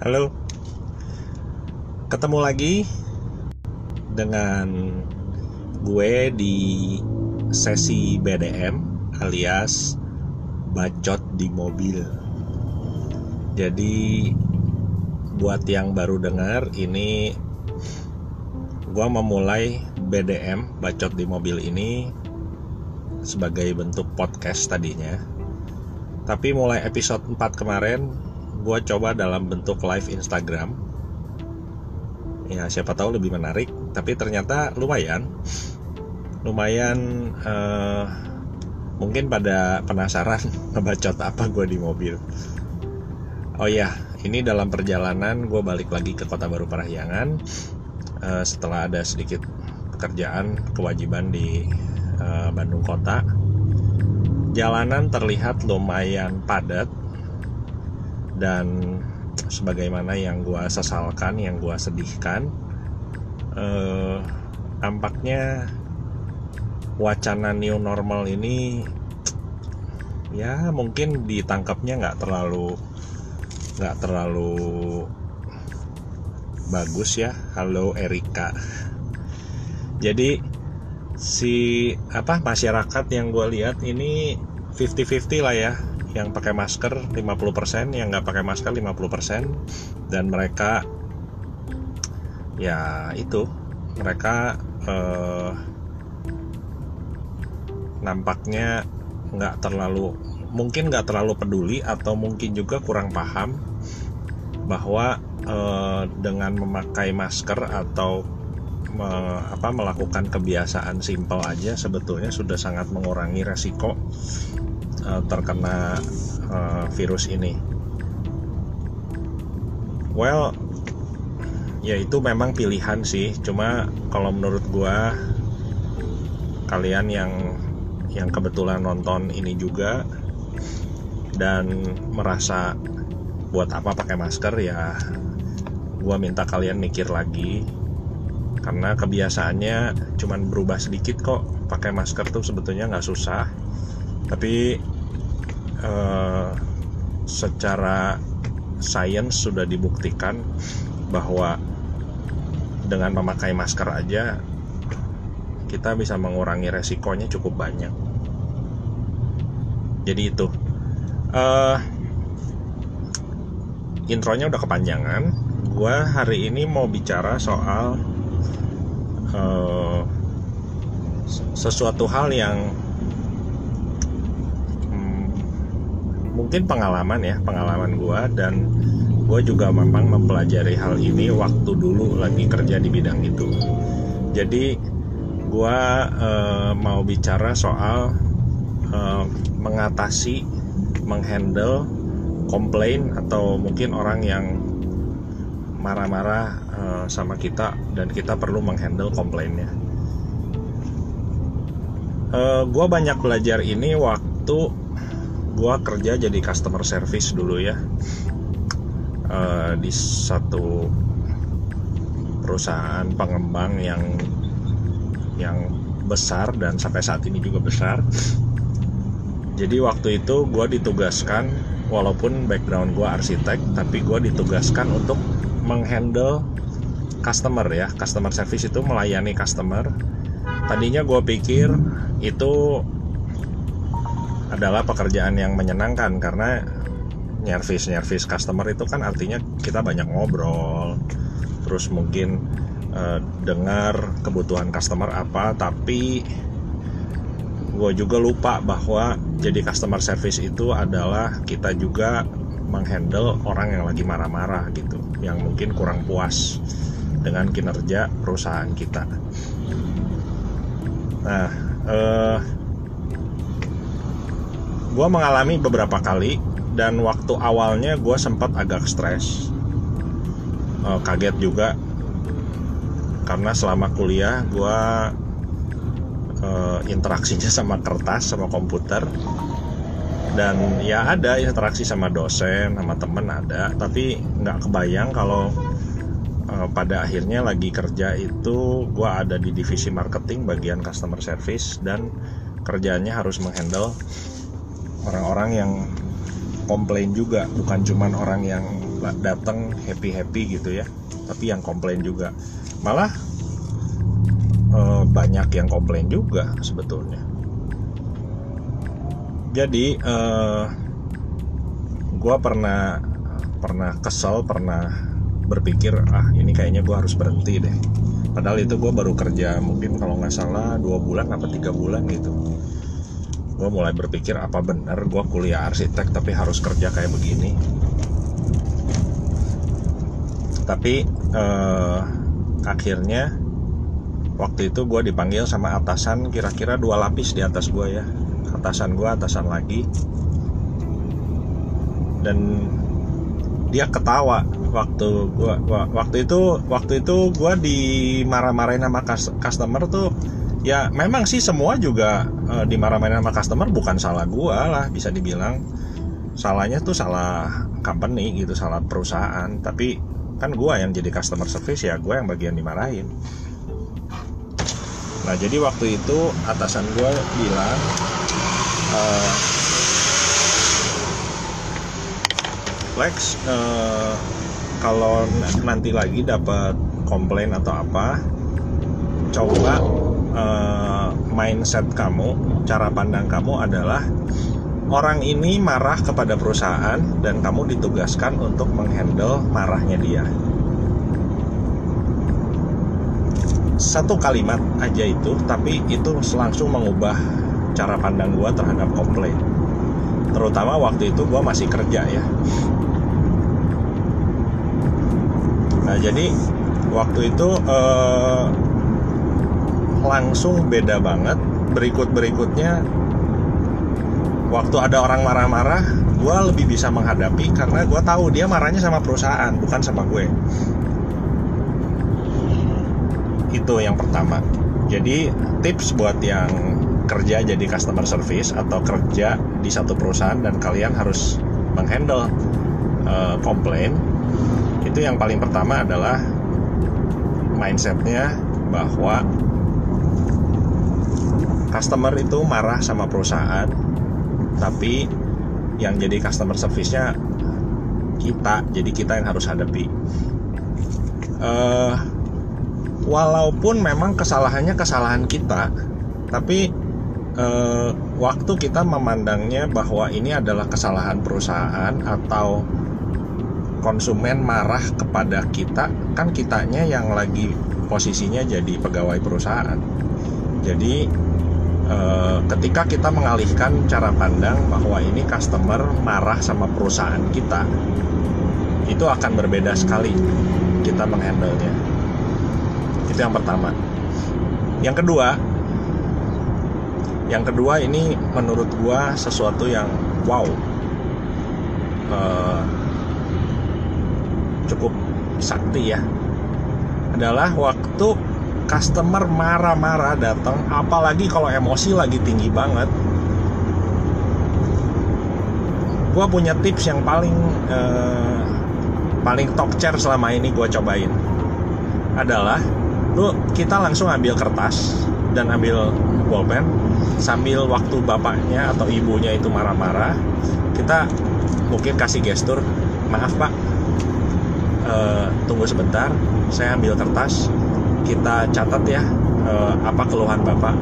Halo. Ketemu lagi dengan gue di sesi BDM alias bacot di mobil. Jadi buat yang baru dengar ini gue memulai BDM bacot di mobil ini sebagai bentuk podcast tadinya. Tapi mulai episode 4 kemarin gue coba dalam bentuk live Instagram. Ya siapa tahu lebih menarik tapi ternyata lumayan. Lumayan uh, mungkin pada penasaran ngebacot apa gue di mobil. Oh ya ini dalam perjalanan gue balik lagi ke kota baru Parahyangan uh, setelah ada sedikit pekerjaan kewajiban di uh, Bandung kota. Jalanan terlihat lumayan padat dan sebagaimana yang gue sesalkan, yang gue sedihkan, eh, tampaknya wacana new normal ini ya mungkin ditangkapnya nggak terlalu nggak terlalu bagus ya. Halo Erika. Jadi si apa masyarakat yang gue lihat ini 50-50 lah ya yang pakai masker 50% yang nggak pakai masker 50% dan mereka ya itu mereka eh, nampaknya nggak terlalu mungkin nggak terlalu peduli atau mungkin juga kurang paham bahwa eh, dengan memakai masker atau me, apa melakukan kebiasaan simpel aja sebetulnya sudah sangat mengurangi resiko uh, terkena uh, virus ini. Well, ya itu memang pilihan sih. Cuma kalau menurut gua kalian yang yang kebetulan nonton ini juga dan merasa buat apa pakai masker ya gua minta kalian mikir lagi karena kebiasaannya cuman berubah sedikit kok pakai masker tuh sebetulnya nggak susah tapi uh, secara sains sudah dibuktikan bahwa dengan memakai masker aja kita bisa mengurangi resikonya cukup banyak. Jadi itu. Uh, intronya udah kepanjangan. Gue hari ini mau bicara soal uh, sesuatu hal yang mungkin pengalaman ya pengalaman gue dan gue juga memang mempelajari hal ini waktu dulu lagi kerja di bidang itu. Jadi gue uh, mau bicara soal uh, mengatasi menghandle komplain atau mungkin orang yang marah-marah uh, sama kita dan kita perlu menghandle komplainnya. Gue banyak belajar ini waktu gue kerja jadi customer service dulu ya. Uh, di satu perusahaan pengembang yang yang besar dan sampai saat ini juga besar. Jadi waktu itu gue ditugaskan walaupun background gue arsitek tapi gue ditugaskan untuk menghandle customer ya. Customer service itu melayani customer. Tadinya gue pikir itu adalah pekerjaan yang menyenangkan karena nyervis nyervis customer itu kan artinya kita banyak ngobrol terus mungkin uh, dengar kebutuhan customer apa tapi gue juga lupa bahwa jadi customer service itu adalah kita juga menghandle orang yang lagi marah-marah gitu yang mungkin kurang puas dengan kinerja perusahaan kita. Nah uh, gue mengalami beberapa kali dan waktu awalnya gue sempat agak stres. Uh, kaget juga. Karena selama kuliah gue uh, interaksinya sama kertas sama komputer. Dan ya ada interaksi sama dosen sama temen ada. Tapi nggak kebayang kalau uh, pada akhirnya lagi kerja itu gue ada di divisi marketing bagian customer service dan kerjanya harus menghandle orang-orang yang komplain juga. Bukan cuman orang yang datang happy happy gitu ya tapi yang komplain juga. Malah uh, banyak yang komplain juga sebetulnya. Jadi uh, gue pernah pernah kesel pernah berpikir ah ini kayaknya gue harus berhenti deh. Padahal itu gue baru kerja mungkin kalau nggak salah dua bulan apa tiga bulan gitu gue mulai berpikir apa benar gue kuliah arsitek tapi harus kerja kayak begini? Tapi eh, akhirnya waktu itu gue dipanggil sama atasan kira-kira dua lapis di atas gue ya. Atasan gue atasan lagi. Dan dia ketawa waktu gua waktu itu waktu itu gua dimarah-marahin sama customer tuh ya memang sih semua juga uh, dimarah-marahin sama customer bukan salah gua lah bisa dibilang. Salahnya tuh salah company gitu salah perusahaan. Tapi kan gua yang jadi customer service ya gua yang bagian dimarahin. Nah jadi waktu itu atasan gua bilang uh, Lex uh, kalau nanti lagi dapat komplain atau apa coba uh, mindset kamu cara pandang kamu adalah orang ini marah kepada perusahaan dan kamu ditugaskan untuk menghandle marahnya dia. Satu kalimat aja itu tapi itu langsung mengubah cara pandang gue terhadap komplain. Terutama waktu itu gue masih kerja ya. Nah jadi waktu itu eh, langsung beda banget. Berikut berikutnya waktu ada orang marah-marah, gue lebih bisa menghadapi karena gue tahu dia marahnya sama perusahaan bukan sama gue. Itu yang pertama. Jadi tips buat yang kerja jadi customer service atau kerja di satu perusahaan dan kalian harus menghandle uh, komplain itu yang paling pertama adalah mindsetnya bahwa customer itu marah sama perusahaan tapi yang jadi customer service-nya kita jadi kita yang harus hadapi. Uh, walaupun memang kesalahannya kesalahan kita tapi uh, waktu kita memandangnya bahwa ini adalah kesalahan perusahaan atau konsumen marah kepada kita kan kitanya yang lagi posisinya jadi pegawai perusahaan. Jadi ketika kita mengalihkan cara pandang bahwa ini customer marah sama perusahaan kita itu akan berbeda sekali kita menghandlenya. Itu yang pertama. Yang kedua yang kedua ini menurut gua sesuatu yang wow. Uh, cukup sakti ya. Adalah waktu customer marah-marah datang apalagi kalau emosi lagi tinggi banget. Gue punya tips yang paling eh, paling top chair selama ini gue cobain. Adalah lu kita langsung ambil kertas dan ambil bolpen sambil waktu bapaknya atau ibunya itu marah-marah kita mungkin kasih gestur maaf pak. Uh, tunggu sebentar saya ambil kertas kita catat ya uh, apa keluhan bapak.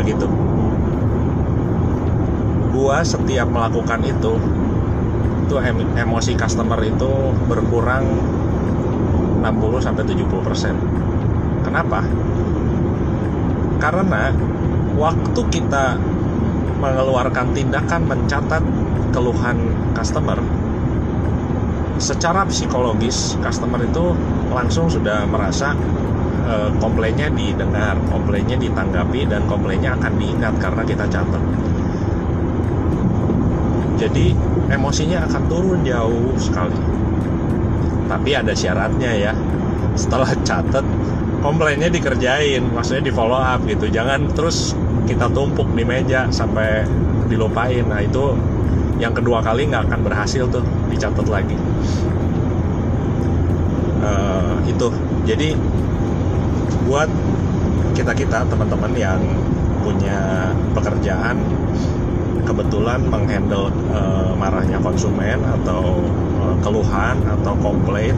Begitu. Gua setiap melakukan itu itu emosi customer itu berkurang 60 sampai 70 persen. Kenapa? Karena waktu kita mengeluarkan tindakan mencatat keluhan customer secara psikologis customer itu langsung sudah merasa e, komplainnya didengar, komplainnya ditanggapi dan komplainnya akan diingat karena kita catat. Jadi emosinya akan turun jauh sekali. Tapi ada syaratnya ya. Setelah catat komplainnya dikerjain, maksudnya di follow up gitu. Jangan terus kita tumpuk di meja sampai dilupain. Nah itu yang kedua kali nggak akan berhasil tuh dicatat lagi. Uh, itu. Jadi buat kita kita teman-teman yang punya pekerjaan kebetulan menghandle uh, marahnya konsumen atau uh, keluhan atau komplain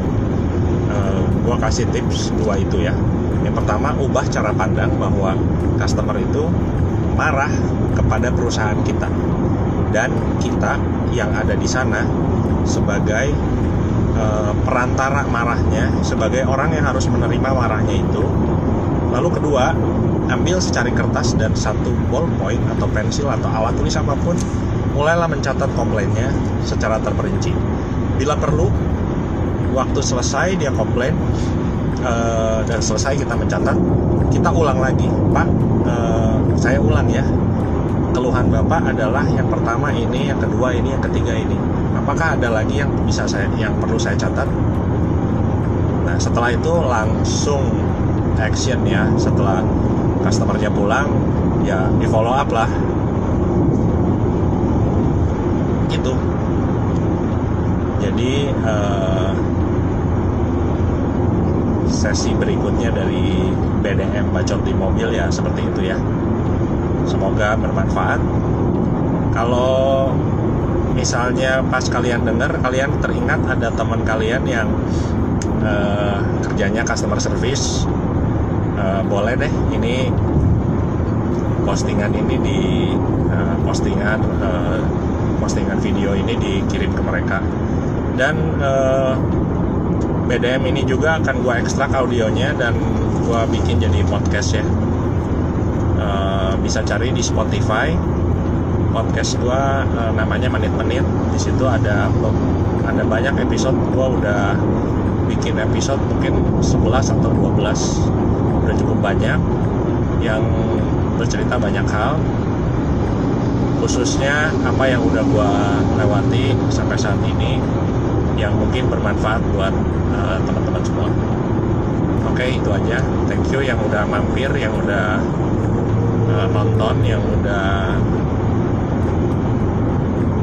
uh, gue kasih tips dua itu ya. Yang pertama ubah cara pandang bahwa customer itu marah kepada perusahaan kita dan kita yang ada di sana sebagai uh, perantara marahnya sebagai orang yang harus menerima marahnya itu. Lalu kedua ambil secari kertas dan satu ballpoint atau pensil atau alat tulis apa pun mulailah mencatat komplainnya secara terperinci. Bila perlu waktu selesai dia komplain uh, dan selesai kita mencatat kita ulang lagi pak uh, saya ulang ya. Keluhan bapak adalah yang pertama ini yang kedua ini yang ketiga ini. Apakah ada lagi yang bisa saya yang perlu saya catat? Nah setelah itu langsung action ya. Setelah customernya pulang ya di follow up lah. Gitu. Jadi uh, sesi berikutnya dari BDM bacot di mobil ya seperti itu ya semoga bermanfaat. Kalau misalnya pas kalian dengar kalian teringat ada teman kalian yang uh, kerjanya customer service. Uh, boleh deh ini postingan ini di uh, postingan uh, postingan video ini dikirim ke mereka. Dan uh, BDM ini juga akan gue ekstrak audionya dan gue bikin jadi podcast ya bisa cari di Spotify. Podcast gue uh, namanya menit-menit. Di situ ada ada banyak episode. Gue udah bikin episode mungkin 11 atau 12 udah cukup banyak yang bercerita banyak hal. Khususnya apa yang udah gue lewati sampai saat ini yang mungkin bermanfaat buat uh, teman-teman semua. Oke okay, itu aja. Thank you yang udah mampir yang udah nonton yang udah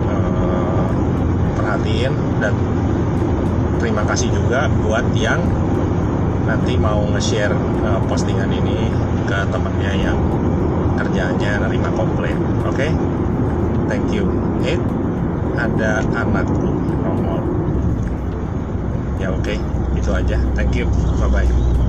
uh, perhatiin dan terima kasih juga buat yang nanti mau nge-share uh, postingan ini ke temennya yang kerjanya nerima komplain. Oke? Okay? thank you. Eh ada anakku nomor. Ya oke. Okay. itu aja. Thank you. Bye bye